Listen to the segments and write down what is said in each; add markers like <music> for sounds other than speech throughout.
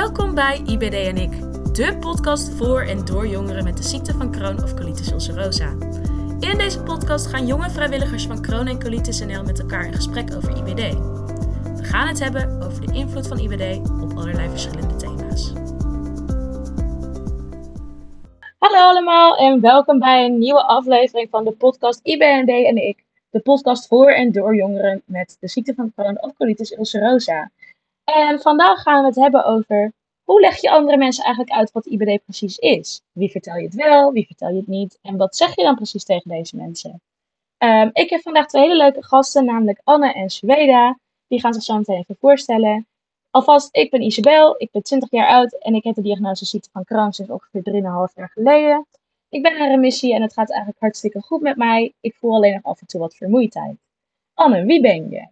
Welkom bij IBD en ik, de podcast voor en door jongeren met de ziekte van Crohn of colitis ulcerosa. In deze podcast gaan jonge vrijwilligers van Crohn en Colitis NL met elkaar in gesprek over IBD. We gaan het hebben over de invloed van IBD op allerlei verschillende thema's. Hallo allemaal en welkom bij een nieuwe aflevering van de podcast IBD en ik. De podcast voor en door jongeren met de ziekte van Crohn of colitis ulcerosa. En vandaag gaan we het hebben over hoe leg je andere mensen eigenlijk uit wat IBD precies is? Wie vertel je het wel, wie vertel je het niet en wat zeg je dan precies tegen deze mensen? Ehm, ik heb vandaag twee hele leuke gasten, namelijk Anne en Sweda. Die gaan zich zo meteen even voorstellen. Alvast, ik ben Isabel, ik ben 20 jaar oud en ik heb de diagnose ziekte van Crohn sinds ongeveer 3,5 jaar geleden. Ik ben in remissie en het gaat eigenlijk hartstikke goed met mij. Ik voel alleen nog af en toe wat vermoeidheid. Anne, wie ben je?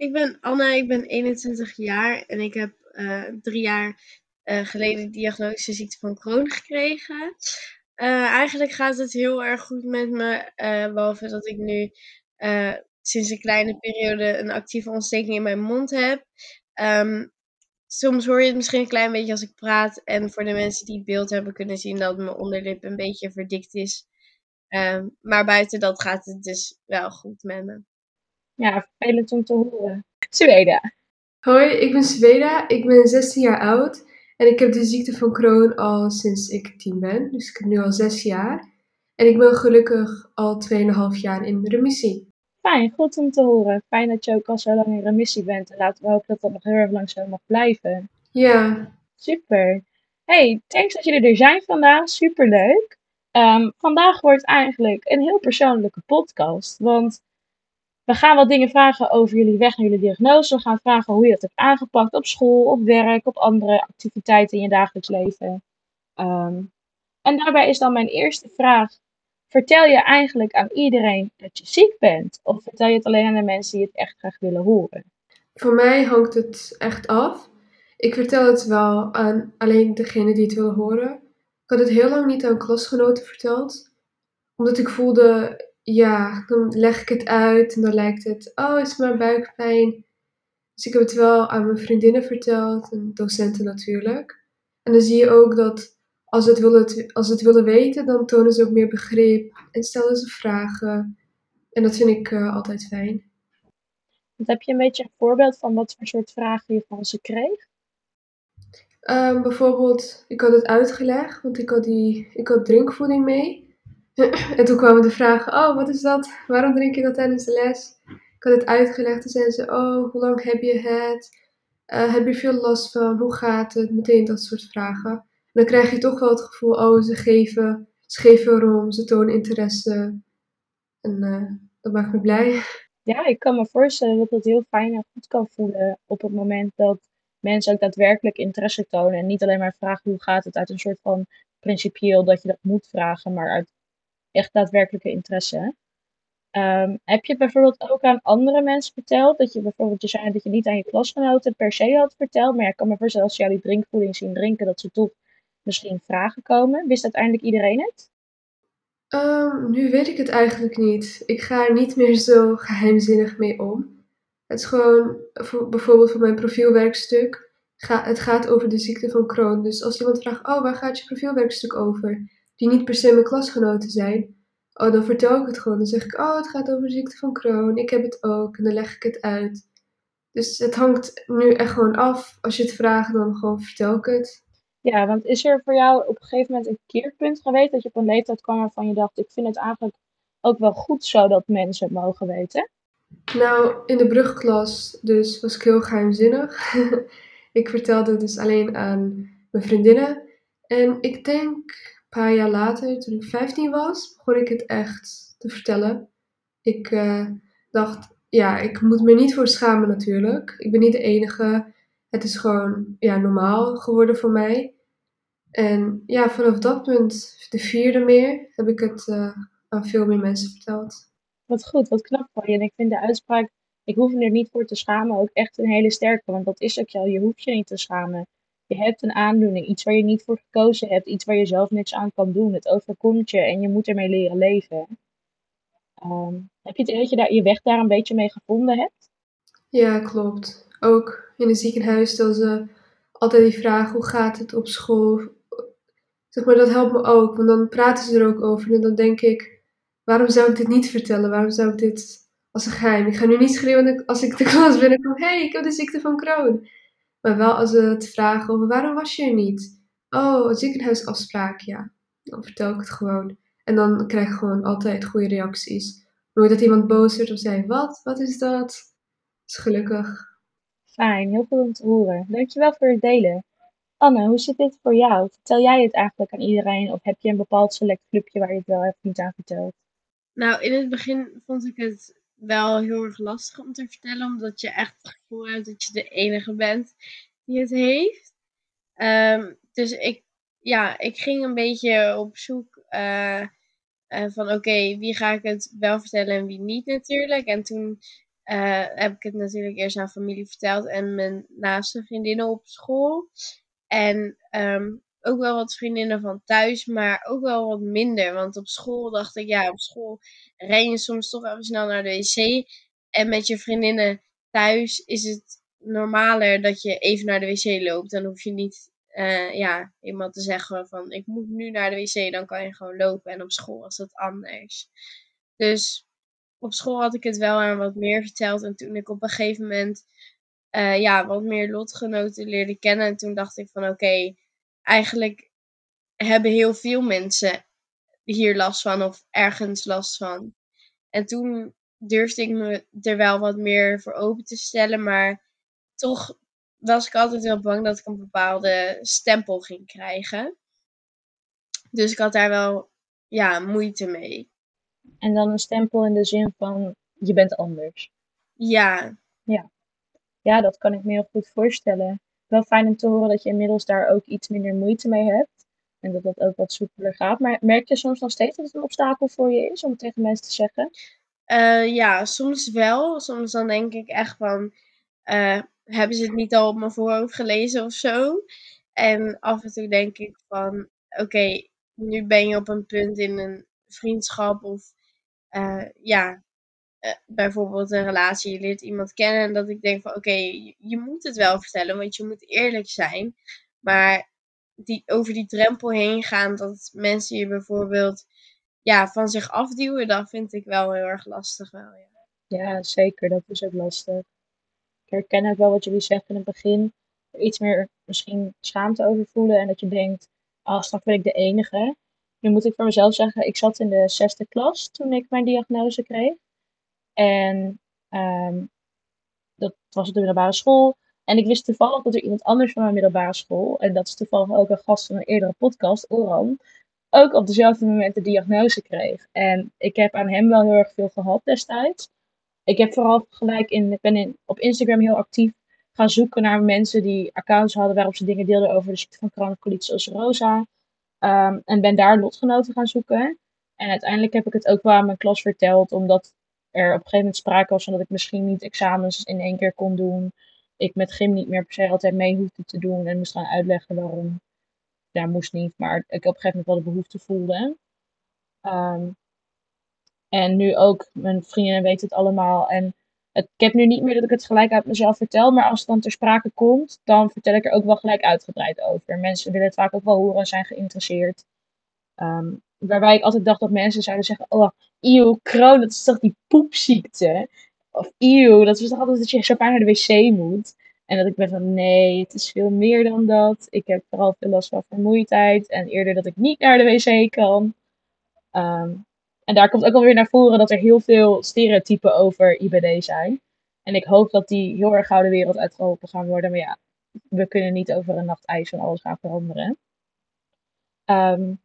Ik ben Anne, ik ben 21 jaar en ik heb uh, drie jaar uh, geleden de diagnose ziekte van Crohn gekregen. Uh, eigenlijk gaat het heel erg goed met me, behalve dat ik nu sinds een kleine periode een actieve ontsteking in mijn mond heb. Um, soms hoor je het misschien een klein beetje als ik praat. En voor de mensen die het beeld hebben kunnen zien dat mijn onderlip een beetje verdikt is. Um, maar buiten dat gaat het dus wel goed met me. Ja, vervelend om te horen. Zweda. Hoi, ik ben Sweda. Ik ben 16 jaar oud. En ik heb de ziekte van Crohn al sinds ik 10 ben. Dus ik heb nu al 6 jaar. En ik ben gelukkig al 2,5 jaar in remissie. Fijn, goed om te horen. Fijn dat je ook al zo lang in remissie bent. En laten we hopen dat dat nog heel erg lang zo mag blijven. Ja. Super. Hey, thanks dat jullie er zijn vandaag. Superleuk. Um, vandaag wordt eigenlijk een heel persoonlijke podcast. Want we gaan wat dingen vragen over jullie weg naar jullie diagnose. We gaan vragen hoe je dat hebt aangepakt op school, op werk, op andere activiteiten in je dagelijks leven. Um, en daarbij is dan mijn eerste vraag: vertel je eigenlijk aan iedereen dat je ziek bent? Of vertel je het alleen aan de mensen die het echt graag willen horen? Voor mij hangt het echt af. Ik vertel het wel aan alleen degene die het willen horen. Ik had het heel lang niet aan klasgenoten verteld, omdat ik voelde ja, dan leg ik het uit en dan lijkt het, oh, is maar buikpijn. Dus ik heb het wel aan mijn vriendinnen verteld en docenten natuurlijk. En dan zie je ook dat als ze het willen, als het willen weten, dan tonen ze ook meer begrip en stellen ze vragen. En dat vind ik uh, altijd fijn. heb je een beetje een voorbeeld van wat voor soort vragen je van ze kreeg? Um, bijvoorbeeld, ik had het uitgelegd, want ik had, die, ik had drinkvoeding mee. <clears throat> en toen kwamen de vragen, oh, wat is dat? Waarom drink je dat tijdens de les? Ik had het uitgelegd en zeiden ze, oh, hoe lang heb je het? Uh, heb je veel last van? Hoe gaat het? Meteen dat soort vragen. En dan krijg je toch wel het gevoel, oh, ze geven, ze geven erom, ze tonen interesse. En uh, dat maakt me blij. Ja, ik kan me voorstellen dat het heel fijn en goed kan voelen op het moment dat mensen ook daadwerkelijk interesse tonen. En niet alleen maar vragen hoe gaat het uit een soort van principieel dat je dat moet vragen, maar uit echt daadwerkelijke interesse. Um, heb je bijvoorbeeld ook aan andere mensen verteld dat je bijvoorbeeld je zei dat je niet aan je klasgenoten per se had verteld, maar ik kan me voorstellen als jij die drinkvoeding zien drinken dat ze toch misschien vragen komen. Wist uiteindelijk iedereen het? Um, nu weet ik het eigenlijk niet. Ik ga er niet meer zo geheimzinnig mee om. Het is gewoon voor, bijvoorbeeld voor mijn profielwerkstuk. Het gaat over de ziekte van Crohn. Dus als iemand vraagt: Oh, waar gaat je profielwerkstuk over? Die niet per se mijn klasgenoten zijn, oh, dan vertel ik het gewoon. Dan zeg ik, oh, het gaat over de ziekte van Crohn, ik heb het ook, en dan leg ik het uit. Dus het hangt nu echt gewoon af. Als je het vraagt, dan gewoon vertel ik het. Ja, want is er voor jou op een gegeven moment een keerpunt geweest dat je op een leeftijd kwam waarvan je dacht, ik vind het eigenlijk ook wel goed zo dat mensen het mogen weten? Nou, in de brugklas dus was ik heel geheimzinnig. <laughs> ik vertelde dus alleen aan mijn vriendinnen. En ik denk paar jaar later, toen ik 15 was, begon ik het echt te vertellen. Ik uh, dacht, ja, ik moet me niet voor schamen natuurlijk. Ik ben niet de enige. Het is gewoon ja, normaal geworden voor mij. En ja, vanaf dat punt, de vierde meer, heb ik het uh, aan veel meer mensen verteld. Wat goed, wat knap van je. En ik vind de uitspraak, ik hoef me er niet voor te schamen, ook echt een hele sterke. Want dat is ook jou, je hoeft je niet te schamen. Je hebt een aandoening, iets waar je niet voor gekozen hebt, iets waar je zelf niks aan kan doen. Het overkomt je en je moet ermee leren leven. Ehm, heb je het dat je daar, je weg daar een beetje mee gevonden hebt? Ja, klopt. Ook in het ziekenhuis stelden ze altijd die vraag, hoe gaat het op school? Zeg maar, dat helpt me ook, want dan praten ze er ook over. En dan denk ik, waarom zou ik dit niet vertellen? Waarom zou ik dit als een geheim? Ik ga nu niet schreeuwen als ik de <laughs> klas binnenkom, hé, hey, ik heb de ziekte van Crohn. Maar wel als ze het vragen over, waarom was je er niet? Oh, een ziekenhuisafspraak, ja. Dan vertel ik het gewoon. En dan krijg ik gewoon altijd goede reacties. Nooit dat iemand boos wordt of zei, wat? Wat is dat? is gelukkig. Fijn, heel veel om te horen. Dankjewel voor het delen. Anne, hoe zit dit voor jou? Vertel jij het eigenlijk aan iedereen of heb je een bepaald select clubje waar je het wel hebt niet aan verteld? Nou, in het begin vond ik het wel heel erg lastig om te vertellen, omdat je echt het gevoel hebt dat je de enige bent die het heeft. Um, dus ik, ja, ik ging een beetje op zoek uh, uh, van oké, wie ga ik het wel vertellen en wie niet natuurlijk. En toen uh, heb ik het natuurlijk eerst aan familie verteld en mijn naaste vriendinnen op school. En um, ook wel wat vriendinnen van thuis, maar ook wel wat minder. Want op school dacht ik, ja, op school ren je soms toch even snel naar de wc. En met je vriendinnen thuis is het normaler dat je even naar de wc loopt. Dan hoef je niet uh, ja, iemand te zeggen van ik moet nu naar de wc, dan kan je gewoon lopen. En op school was dat anders. Dus op school had ik het wel aan wat meer verteld. En toen ik op een gegeven moment uh, ja, wat meer lotgenoten leerde kennen. En toen dacht ik van oké, eigenlijk hebben heel veel mensen hier last van of ergens last van. En toen durfde ik me er wel wat meer voor open te stellen. Maar toch was ik altijd wel bang dat ik een bepaalde stempel ging krijgen. Dus ik had daar wel ja, moeite mee. En dan een stempel in de zin van je bent anders. Ja. Ja. Ja, dat kan ik me heel goed voorstellen. Wel fijn om te horen dat je inmiddels daar ook iets minder moeite mee hebt. En dat dat ook wat soepeler gaat. Maar merk je soms nog steeds dat het een obstakel voor je is om tegen mensen te zeggen? Uh, ja, soms wel. Soms dan denk ik echt van, uh, hebben ze het niet al op mijn voorhoofd gelezen of zo? En af en toe denk ik van, oké, nu ben je op een punt in een vriendschap of uh, ja, uh, bijvoorbeeld een relatie, je leert iemand kennen en dat ik denk van oké, je, moet het wel vertellen, want je moet eerlijk zijn. Maar die, over die drempel heen gaan, dat mensen je bijvoorbeeld ja, van zich afduwen, dat vind ik wel heel erg lastig wel. Ja. ja, zeker, dat is ook lastig. Ik herken ook wel wat jullie zeggen in het begin. Er iets meer misschien schaamte over voelen en dat je denkt, ah, straks ben ik de enige. Nu moet ik voor mezelf zeggen, ik zat in de zesde klas toen ik mijn diagnose kreeg. En um, dat was op de middelbare school. En ik wist toevallig dat er iemand anders van mijn middelbare school, en dat is toevallig ook een gast van een eerdere podcast, Oran, ook op dezelfde moment de diagnose kreeg. En ik heb aan hem wel heel erg veel gehad destijds. Ik heb vooral gelijk in, ik ben in, op Instagram heel actief gaan zoeken naar mensen die accounts hadden waarop ze dingen deelden over de ziekte van chronisch ulcerosa. Um, en ben daar lotgenoten gaan zoeken. En uiteindelijk heb ik het ook wel aan mijn klas verteld, omdat er op een gegeven moment sprake was van dat ik misschien niet examens in één keer kon doen. Ik met gym niet meer per se altijd mee hoefde te doen en moest gaan uitleggen waarom. Ja, moest niet, maar ik op een gegeven moment wel de behoefte voelde. Um, en nu ook, mijn vriendinnen weten het allemaal. En ik heb nu niet meer dat ik het gelijk uit mezelf vertel, maar als het dan ter sprake komt, dan vertel ik er ook wel gelijk uitgebreid over. Mensen willen het vaak ook wel horen en zijn geïnteresseerd. Um, waarbij ik altijd dacht dat mensen zouden zeggen: Oh, eeuw, kroon, dat is toch die poepziekte? Of eeuw, dat is toch altijd dat je zo vaak naar de wc moet? En dat ik ben van nee, het is veel meer dan dat. Ik heb vooral veel last van vermoeidheid en eerder dat ik niet naar de wc kan. Um, en daar komt ook alweer naar voren dat er heel veel stereotypen over IBD zijn. En ik hoop dat die heel erg gauw wereld uitgeholpen gaan worden. Maar ja, we kunnen niet over een nacht ijs van alles gaan veranderen. Um,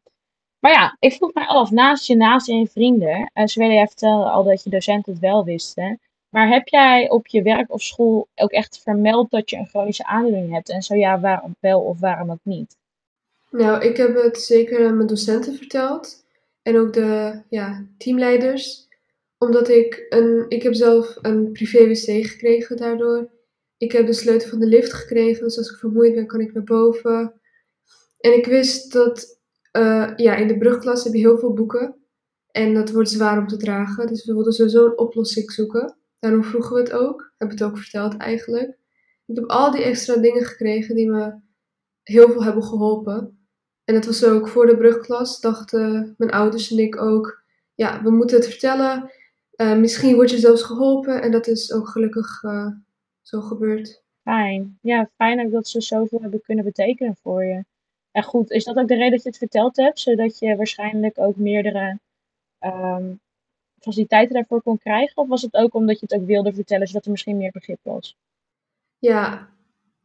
maar ja, ik vroeg mij af, naast je naast je vrienden, uh, ze willen jij vertellen al dat je docenten het wel wisten. Maar heb jij op je werk of school ook echt vermeld dat je een chronische aandoening hebt? En zo ja, waarom wel of waarom ook niet? Nou, ik heb het zeker aan mijn docenten verteld. En ook de ja, teamleiders. Omdat ik een, ik heb zelf een privé wc gekregen daardoor. Ik heb de sleutel van de lift gekregen, dus als ik vermoeid ben kan ik naar boven. En ik wist dat uh, ja, in de brugklas heb je heel veel boeken. En dat wordt zwaar om te dragen. Dus we wilden sowieso een oplossing zoeken. Daarom vroegen we het ook. Heb het ook verteld eigenlijk. Ik heb al die extra dingen gekregen die me heel veel hebben geholpen. En het was ook voor de brugklas, dachten mijn ouders en ik ook, ja, we moeten het vertellen. Uh, misschien word je zelfs geholpen en dat is ook gelukkig uh, zo gebeurd. Fijn. Ja, fijn dat ze zoveel hebben kunnen betekenen voor je. En goed, is dat ook de reden dat je het verteld hebt? Zodat je waarschijnlijk ook meerdere um, faciliteiten daarvoor kon krijgen? Of was het ook omdat je het ook wilde vertellen, zodat er misschien meer begrip was? Ja,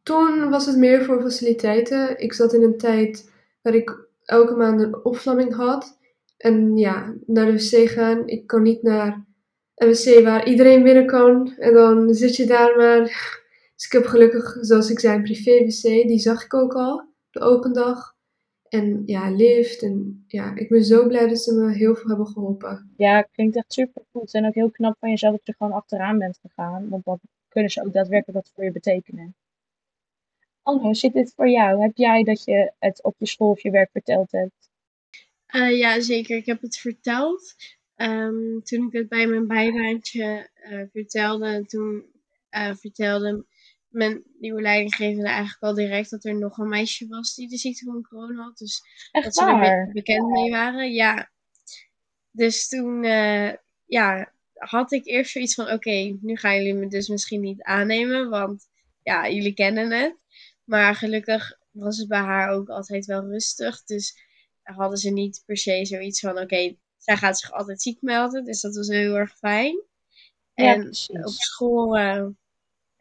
toen was het meer voor faciliteiten. Ik zat in een tijd waar ik elke maand een opvlamming had. En ja, naar de wc gaan. Ik kon niet naar een wc waar iedereen binnen kan. En dan zit je daar maar. <laughs> Dus ik heb gelukkig, zoals ik zei, een privé-wc. Die zag ik ook al, de open dag. En ja, lift. En ja, ik ben zo blij dat ze me heel veel hebben geholpen. Ja, klinkt echt super goed. En ook heel knap van jezelf dat je gewoon achteraan bent gegaan. Want dan kunnen ze ook daadwerkelijk wat voor je betekenen. Anne, hoe zit dit voor jou? Heb jij dat je het op je school of je werk verteld hebt? Uh, ja, zeker. Ik heb het verteld. Um, toen ik het bij mijn bijbaantje uh, vertelde, toen uh, vertelde mijn nieuwe leidinggevende eigenlijk al direct dat er nog een meisje was die de ziekte van corona had. Dus Echt dat ze er bekend mee waren. Ja. Dus toen ja, had ik eerst zoiets van: oké, nu gaan jullie me dus misschien niet aannemen, want ja, jullie kennen het. Maar gelukkig was het bij haar ook altijd wel rustig. Dus hadden ze niet per se zoiets van: oké, zij gaat zich altijd ziek melden. Dus dat was heel erg fijn. Ja, en op school uh,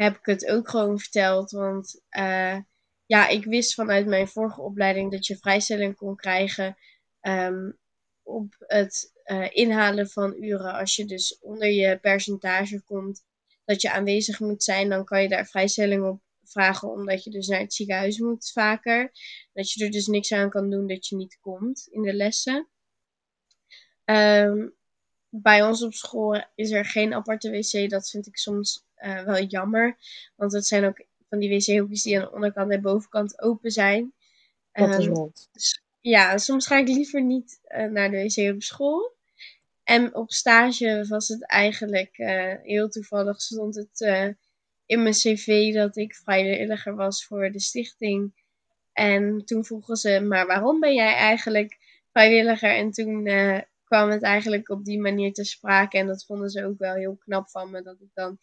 heb ik het ook gewoon verteld. Want uh, ja, ik wist vanuit mijn vorige opleiding dat je vrijstelling kon krijgen um, op het uh, inhalen van uren. Als je dus onder je percentage komt dat je aanwezig moet zijn, dan kan je daar vrijstelling op vragen omdat je dus naar het ziekenhuis moet vaker. Dat je er dus niks aan kan doen dat je niet komt in de lessen. Um, bij ons op school is er geen aparte wc. Dat vind ik soms uh, wel jammer. Want het zijn ook van die wc-hoekjes die aan de onderkant en bovenkant open zijn. Dat is um, dus, ja, soms ga ik liever niet uh, naar de wc op school. En op stage was het eigenlijk uh, heel toevallig stond het in mijn cv dat ik vrijwilliger was voor de stichting. En toen vroegen ze, maar waarom ben jij eigenlijk vrijwilliger? En toen uh, kwam het eigenlijk op die manier te sprake. En dat vonden ze ook wel heel knap van me. Dat ik dan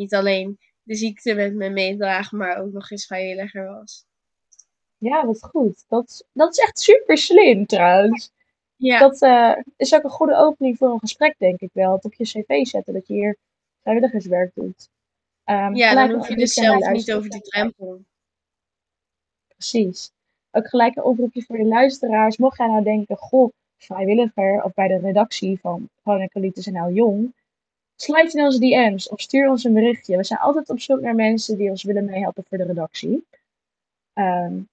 niet alleen de ziekte met me meedraag, maar ook nog eens vrijwilliger was. Ja, wat goed. Dat, dat is echt super slim trouwens. Ja. Dat uh, is ook een goede opening voor een gesprek, denk ik wel. Het op je cv zetten dat je hier vrijwilligerswerk doet. Um, ja, dan hoef je dus zelf niet over die drempel. Precies. Ook gelijk een oproepje voor de luisteraars. Mocht jij nou denken, goh, vrijwilliger of bij de redactie van Chronicle en nou Jong, sluit in onze DM's of stuur ons een berichtje. We zijn altijd op zoek naar mensen die ons willen meehelpen voor de redactie. Um,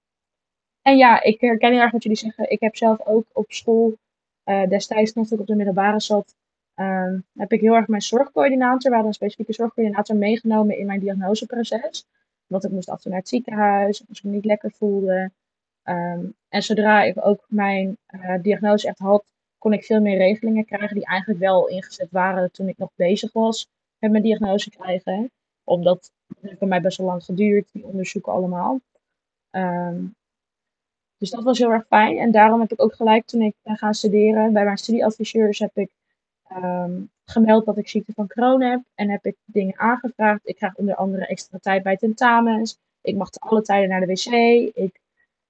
en ja, ik herken heel erg wat jullie zeggen. Ik heb zelf ook op school, uh, destijds nog ik op de middelbare zat, um, heb ik heel erg mijn zorgcoördinator, hadden een specifieke zorgcoördinator meegenomen in mijn diagnoseproces. Want ik moest af en toe naar het ziekenhuis, als ik me niet lekker voelde. Um, en zodra ik ook mijn uh, diagnose echt had, kon ik veel meer regelingen krijgen die eigenlijk wel ingezet waren toen ik nog bezig was met mijn diagnose krijgen. Omdat het bij mij best wel lang geduurd, die onderzoeken allemaal. Um, dus dat was heel erg fijn. En daarom heb ik ook gelijk toen ik ben gaan studeren, bij mijn studieadviseurs heb ik um, gemeld dat ik ziekte van Crohn heb. En heb ik dingen aangevraagd. Ik krijg onder andere extra tijd bij tentamens. Ik mag te alle tijden naar de wc. Ik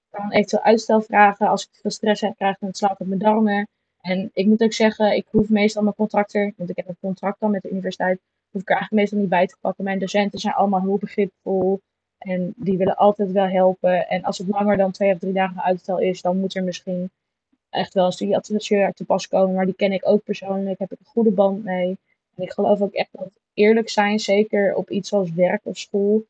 kan eventueel uitstel vragen. Als ik veel stress heb, krijg ik een slaap op mijn darmen. En ik moet ook zeggen, ik hoef meestal mijn contractor, want ik heb een contract dan met de universiteit, hoef ik er eigenlijk meestal niet bij te pakken. Mijn docenten zijn allemaal heel begripvol en die willen altijd wel helpen. En als het langer dan twee of drie dagen uitstel is, dan moet er misschien echt wel een studieadviseur te pas komen. Maar die ken ik ook persoonlijk. Heb ik een goede band mee. En ik geloof ook echt dat eerlijk zijn, zeker op iets als werk of school,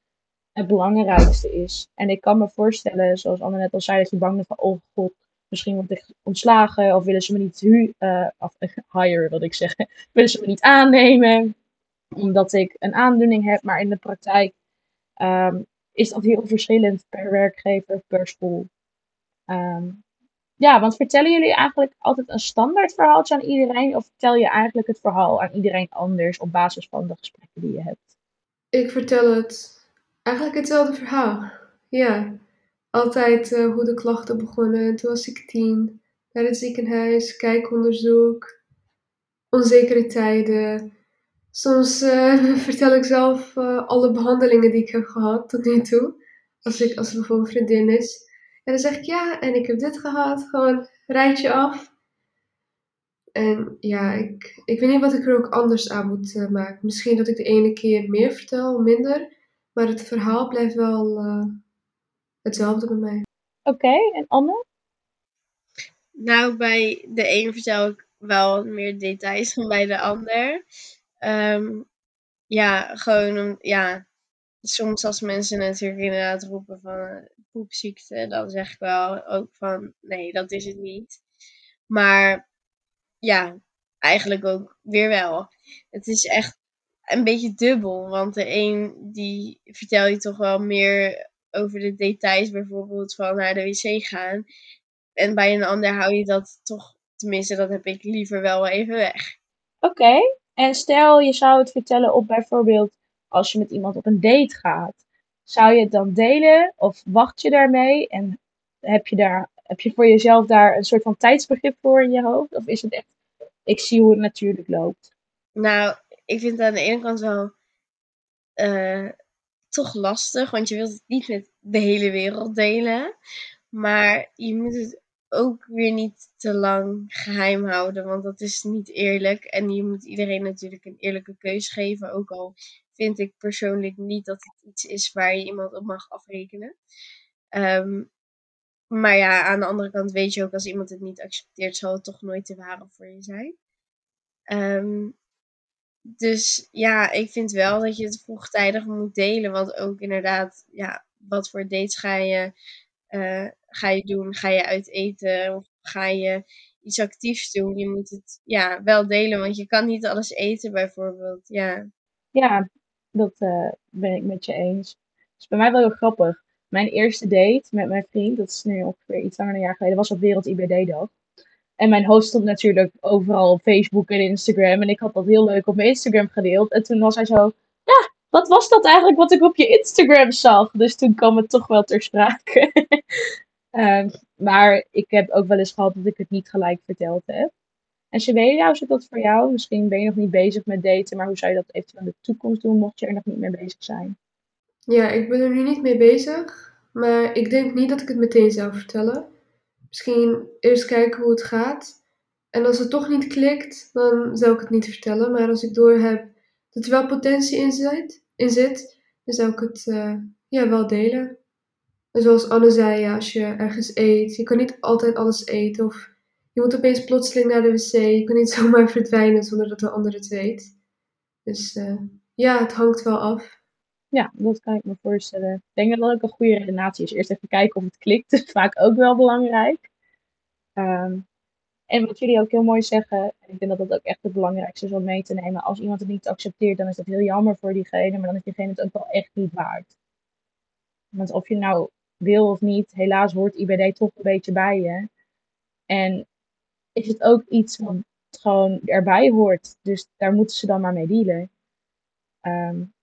het belangrijkste is. En ik kan me voorstellen, zoals Anne net al zei, dat je bang bent van, oh god, misschien word ik ontslagen. Of willen ze me niet hu uh, of, <laughs> hire, wat ik zeg. <laughs> willen ze me niet aannemen. Omdat ik een aandoening heb. Maar in de praktijk um, is dat heel verschillend per werkgever, per school. Um, ja, want vertellen jullie eigenlijk altijd een standaard verhaaltje aan iedereen? Of vertel je eigenlijk het verhaal aan iedereen anders op basis van de gesprekken die je hebt? Ik vertel het eigenlijk hetzelfde verhaal. Ja. Altijd eh, hoe de klachten begonnen. Toen was ik tien, naar het ziekenhuis, kijkonderzoek, onzekere tijden. Soms eh, <laughs> vertel ik zelf eh, alle behandelingen die ik heb gehad tot nu toe. Als, ik, als er bijvoorbeeld een vriendin is. En dan zeg ik ja, en ik heb dit gehad. Gewoon rijtje af. En ja, ik, ik weet niet wat ik er ook anders aan moet maken. Misschien dat ik de ene keer meer vertel, minder. Maar het verhaal blijft wel hetzelfde bij mij. Oké, okay, en Anne? Nou, bij de een vertel ik wel meer details dan bij de ander. Um, ja, gewoon om, ja, soms als mensen natuurlijk inderdaad roepen van uh, poepziekte, dan zeg ik wel ook van nee, dat is het niet. Maar ja, eigenlijk ook weer wel. Het is echt een beetje dubbel, want de een die vertel je toch wel meer over de details, bijvoorbeeld van naar de wc gaan. En bij een ander hou je dat toch, tenminste, dat heb ik liever wel even weg. Oké, en stel je zou het vertellen op bijvoorbeeld als je met iemand op een date gaat. Zou je het dan delen of wacht je daarmee en heb je, daar, heb je voor jezelf daar een soort van tijdsbegrip voor in je hoofd? Of is het echt, ik zie hoe het natuurlijk loopt? Nou, ik vind het aan de ene kant wel uh, toch lastig, want je wilt het niet met de hele wereld delen. Maar je moet het ook weer niet te lang geheim houden, want dat is niet eerlijk. En je moet iedereen natuurlijk een eerlijke keus geven, ook al vind ik persoonlijk niet dat het iets is waar je iemand op mag afrekenen. Um, maar ja, aan de andere kant weet je ook, als iemand het niet accepteert, zal het toch nooit de ware voor je zijn. Um, dus ja, ik vind wel dat je het vroegtijdig moet delen. Want ook inderdaad, ja, wat voor dates ga je, uh, ga je doen? Ga je uit eten of ga je iets actiefs doen? Je moet het ja, wel delen, want je kan niet alles eten bijvoorbeeld. Ja, ja dat uh, ben ik met je eens. Het is bij mij wel heel grappig. Mijn eerste date met mijn vriend, dat is nu ongeveer iets langer dan een jaar geleden, was op Wereld IBD-dag. En mijn host stond natuurlijk overal op Facebook en Instagram. En ik had dat heel leuk op mijn Instagram gedeeld. En toen was hij zo, ja, wat was dat eigenlijk wat ik op je Instagram zag? Dus toen kwam het toch wel ter sprake. um, <laughs> maar ik heb ook wel eens gehad dat ik het niet gelijk verteld heb. En Shabela, hoe zit dat voor jou? Misschien ben je nog niet bezig met daten, maar hoe zou je dat eventueel in de toekomst doen, mocht je er nog niet mee bezig zijn? Ja, ik ben er nu niet mee bezig. Maar ik denk niet dat ik het meteen zou vertellen. Misschien eerst kijken hoe het gaat. En als het toch niet klikt, dan zou ik het niet vertellen. Maar als ik doorheb dat er wel potentie in zit, in zit dan zou ik het uh, ja, wel delen. En zoals Anne zei, als je ergens eet, je kan niet altijd alles eten. Of je moet opeens plotseling naar de wc. Je kan niet <laughs> zomaar verdwijnen zonder dat de ander het weet. Dus uh, ja, het hangt wel af. Ja, dat kan ik me voorstellen. Ik denk dat dat ook een goede redenatie is. Eerst even kijken of het klikt. <laughs> Dat is vaak ook wel belangrijk. Um, en wat jullie ook heel mooi zeggen, en ik vind dat dat ook echt het belangrijkste is om mee te nemen. Als iemand het niet accepteert, dan is dat heel jammer voor diegene, maar dan is diegene het ook wel echt niet waard. Want of je nou wil of niet, helaas hoort IBD toch een beetje bij je. En is het ook iets wat gewoon erbij hoort. Dus daar moeten ze dan maar mee dealen. Um,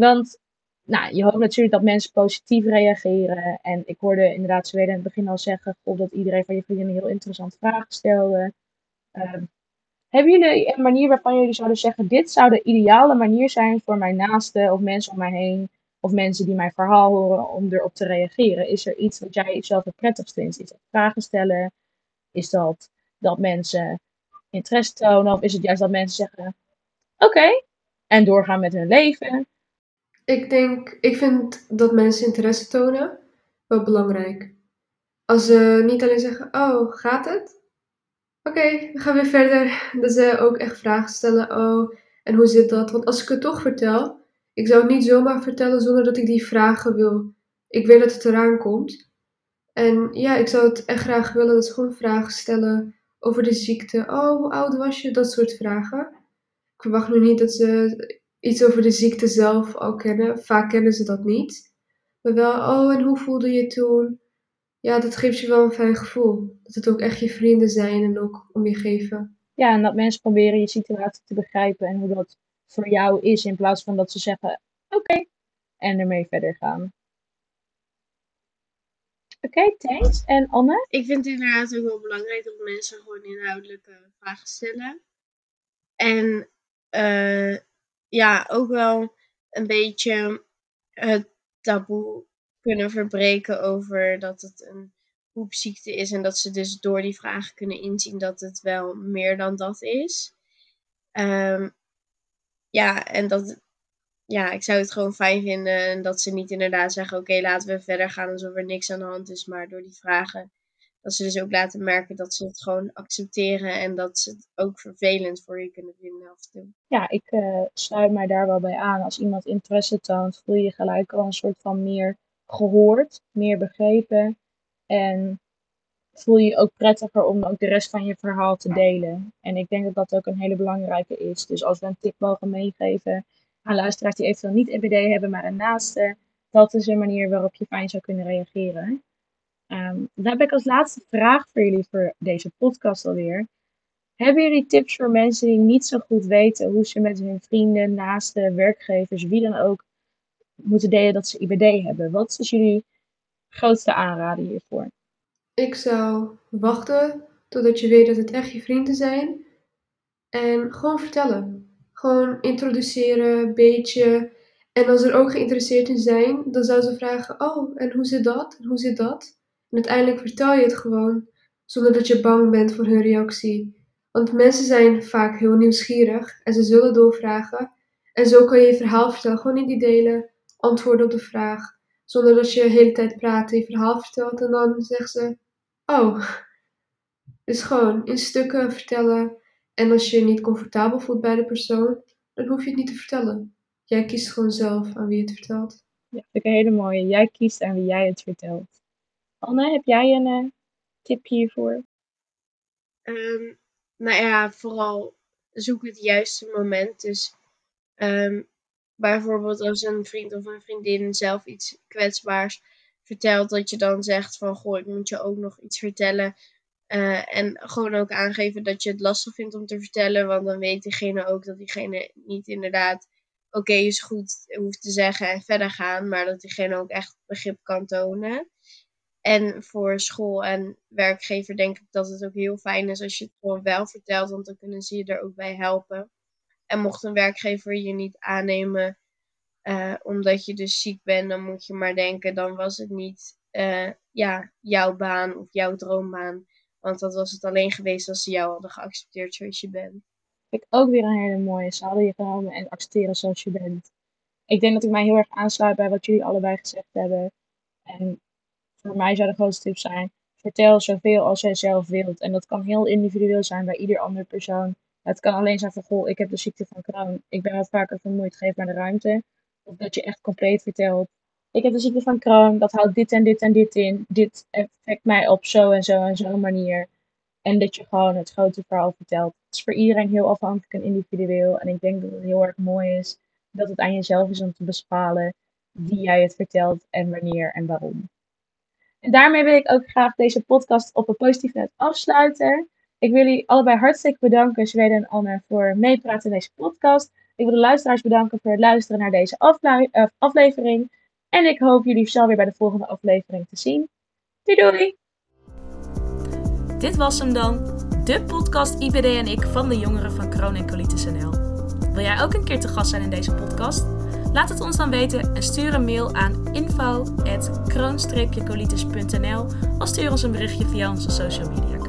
want nou, je hoopt natuurlijk dat mensen positief reageren. En ik hoorde inderdaad Zweden in het begin al zeggen dat iedereen van je vrienden heel interessante vragen stelde. Um, hebben jullie een manier waarvan jullie zouden zeggen: dit zou de ideale manier zijn voor mijn naasten of mensen om mij heen, of mensen die mijn verhaal horen om erop te reageren? Is er iets wat jij zelf het prettigst vindt? Is dat vragen stellen? Is dat dat mensen interesse tonen? Of is het juist dat mensen zeggen: oké, en doorgaan met hun leven? Ik denk, ik vind dat mensen interesse tonen wel belangrijk. Als ze niet alleen zeggen, oh, gaat het? Oké, we gaan weer verder. Dat ze ook echt vragen stellen, oh, en hoe zit dat? Want als ik het toch vertel, ik zou het niet zomaar vertellen zonder dat ik die vragen wil. Ik weet dat het eraan komt. En ja, ik zou het echt graag willen dat ze gewoon vragen stellen over de ziekte. Oh, hoe oud was je? Dat soort vragen. Ik verwacht nu niet dat ze iets over de ziekte zelf al kennen. Vaak kennen ze dat niet. Maar wel, oh, en hoe voelde je toen? Ja, dat geeft je wel een fijn gevoel. Dat het ook echt je vrienden zijn en ook om je geven. Ja, en dat mensen proberen je situatie te begrijpen en hoe dat voor jou is. In plaats van dat ze zeggen, oké, en ermee verder gaan. Oké, thanks. En Anne? Ik vind het inderdaad ook wel belangrijk dat mensen gewoon inhoudelijke vragen stellen. En uh, ja, ook wel een beetje het taboe kunnen verbreken over dat het een poepziekte is. En dat ze dus door die vragen kunnen inzien dat het wel meer dan dat is. Um, ja, en dat, ja, ik zou het gewoon fijn vinden. En dat ze niet inderdaad zeggen: oké, laten we verder gaan alsof er niks aan de hand is. Maar door die vragen, dat ze dus ook laten merken dat ze het gewoon accepteren. En dat ze het ook vervelend voor je kunnen vinden af en. Ja, ik uh, sluit mij daar wel bij aan. Als iemand interesse toont, voel je gelijk al een soort van meer gehoord, meer begrepen. En voel je je ook prettiger om ook de rest van je verhaal te delen. En ik denk dat dat ook een hele belangrijke is. Dus als we een tip mogen meegeven aan luisteraars die eventueel niet EBD hebben, maar een naaste, dat is een manier waarop je fijn zou kunnen reageren. Um, dan heb ik als laatste vraag voor jullie voor deze podcast alweer. Hebben jullie tips voor mensen die niet zo goed weten hoe ze met hun vrienden, naasten, werkgevers, wie dan ook, moeten delen dat ze IBD hebben? Wat is jullie grootste aanrader hiervoor? Ik zou wachten totdat je weet dat het echt je vrienden zijn. En gewoon vertellen. Gewoon introduceren, beetje. En als er ook geïnteresseerd in zijn, dan zou ze vragen: Oh, en hoe zit dat? En hoe zit dat? En uiteindelijk vertel je het gewoon, zonder dat je bang bent voor hun reactie. Want mensen zijn vaak heel nieuwsgierig en ze zullen doorvragen. En zo kan je je verhaal vertellen, gewoon in die delen, antwoorden op de vraag. Zonder dat je de hele tijd praat en je verhaal vertelt en dan zegt ze: Oh. Dus gewoon in stukken vertellen. En als je je niet comfortabel voelt bij de persoon, dan hoef je het niet te vertellen. Jij kiest gewoon zelf aan wie je het vertelt. Ja, vind ik een hele mooie. Jij kiest aan wie jij het vertelt. Anne, heb jij een uh, tip hiervoor? Um, nou ja, vooral zoek het juiste moment. Dus um, bijvoorbeeld als een vriend of een vriendin zelf iets kwetsbaars vertelt, dat je dan zegt van goh, ik moet je ook nog iets vertellen. Uh, en gewoon ook aangeven dat je het lastig vindt om te vertellen, want dan weet diegene ook dat diegene niet inderdaad oké is goed hoeft te zeggen en verder gaan, maar dat diegene ook echt begrip kan tonen. En voor school en werkgever denk ik dat het ook heel fijn is als je het gewoon wel vertelt, want dan kunnen ze je er ook bij helpen. En mocht een werkgever je niet aannemen uh, omdat je dus ziek bent, dan moet je maar denken, dan was het niet uh, ja, jouw baan of jouw droombaan. Want dat was het alleen geweest als ze jou hadden geaccepteerd zoals je bent. Vind ik ook weer een hele mooie. Ze hadden je genomen en accepteren zoals je bent. Ik denk dat ik mij heel erg aansluit bij wat jullie allebei gezegd hebben. En voor mij zou de grootste tip zijn: vertel zoveel als jij zelf wilt. En dat kan heel individueel zijn bij ieder andere persoon. Het kan alleen zijn van: Goh, ik heb de ziekte van Crohn. Ik ben wat vaker vermoeid, geef maar de ruimte. Of dat je echt compleet vertelt. Ik heb de ziekte van Crohn, dat houdt dit en dit en dit in. Dit effect mij op zo en zo en zo'n manier. En dat je gewoon het grote verhaal vertelt. Het is voor iedereen heel afhankelijk en individueel. En ik denk dat het heel erg mooi is dat het aan jezelf is om te bepalen wie jij het vertelt en wanneer en waarom. En daarmee wil ik ook graag deze podcast op een positief net afsluiten. Ik wil jullie allebei hartstikke bedanken, Zweden en Anne, voor meepraten in deze podcast. Ik wil de luisteraars bedanken voor het luisteren naar deze uh, aflevering. En ik hoop jullie snel weer bij de volgende aflevering te zien. Doei doei! Dit was hem dan, de podcast IBD en ik van de jongeren van Kroon en Colitis NL. Wil jij ook een keer te gast zijn in deze podcast? Laat het ons dan weten en stuur een mail aan info.kroon-colitis.nl of stuur ons een berichtje via onze social media.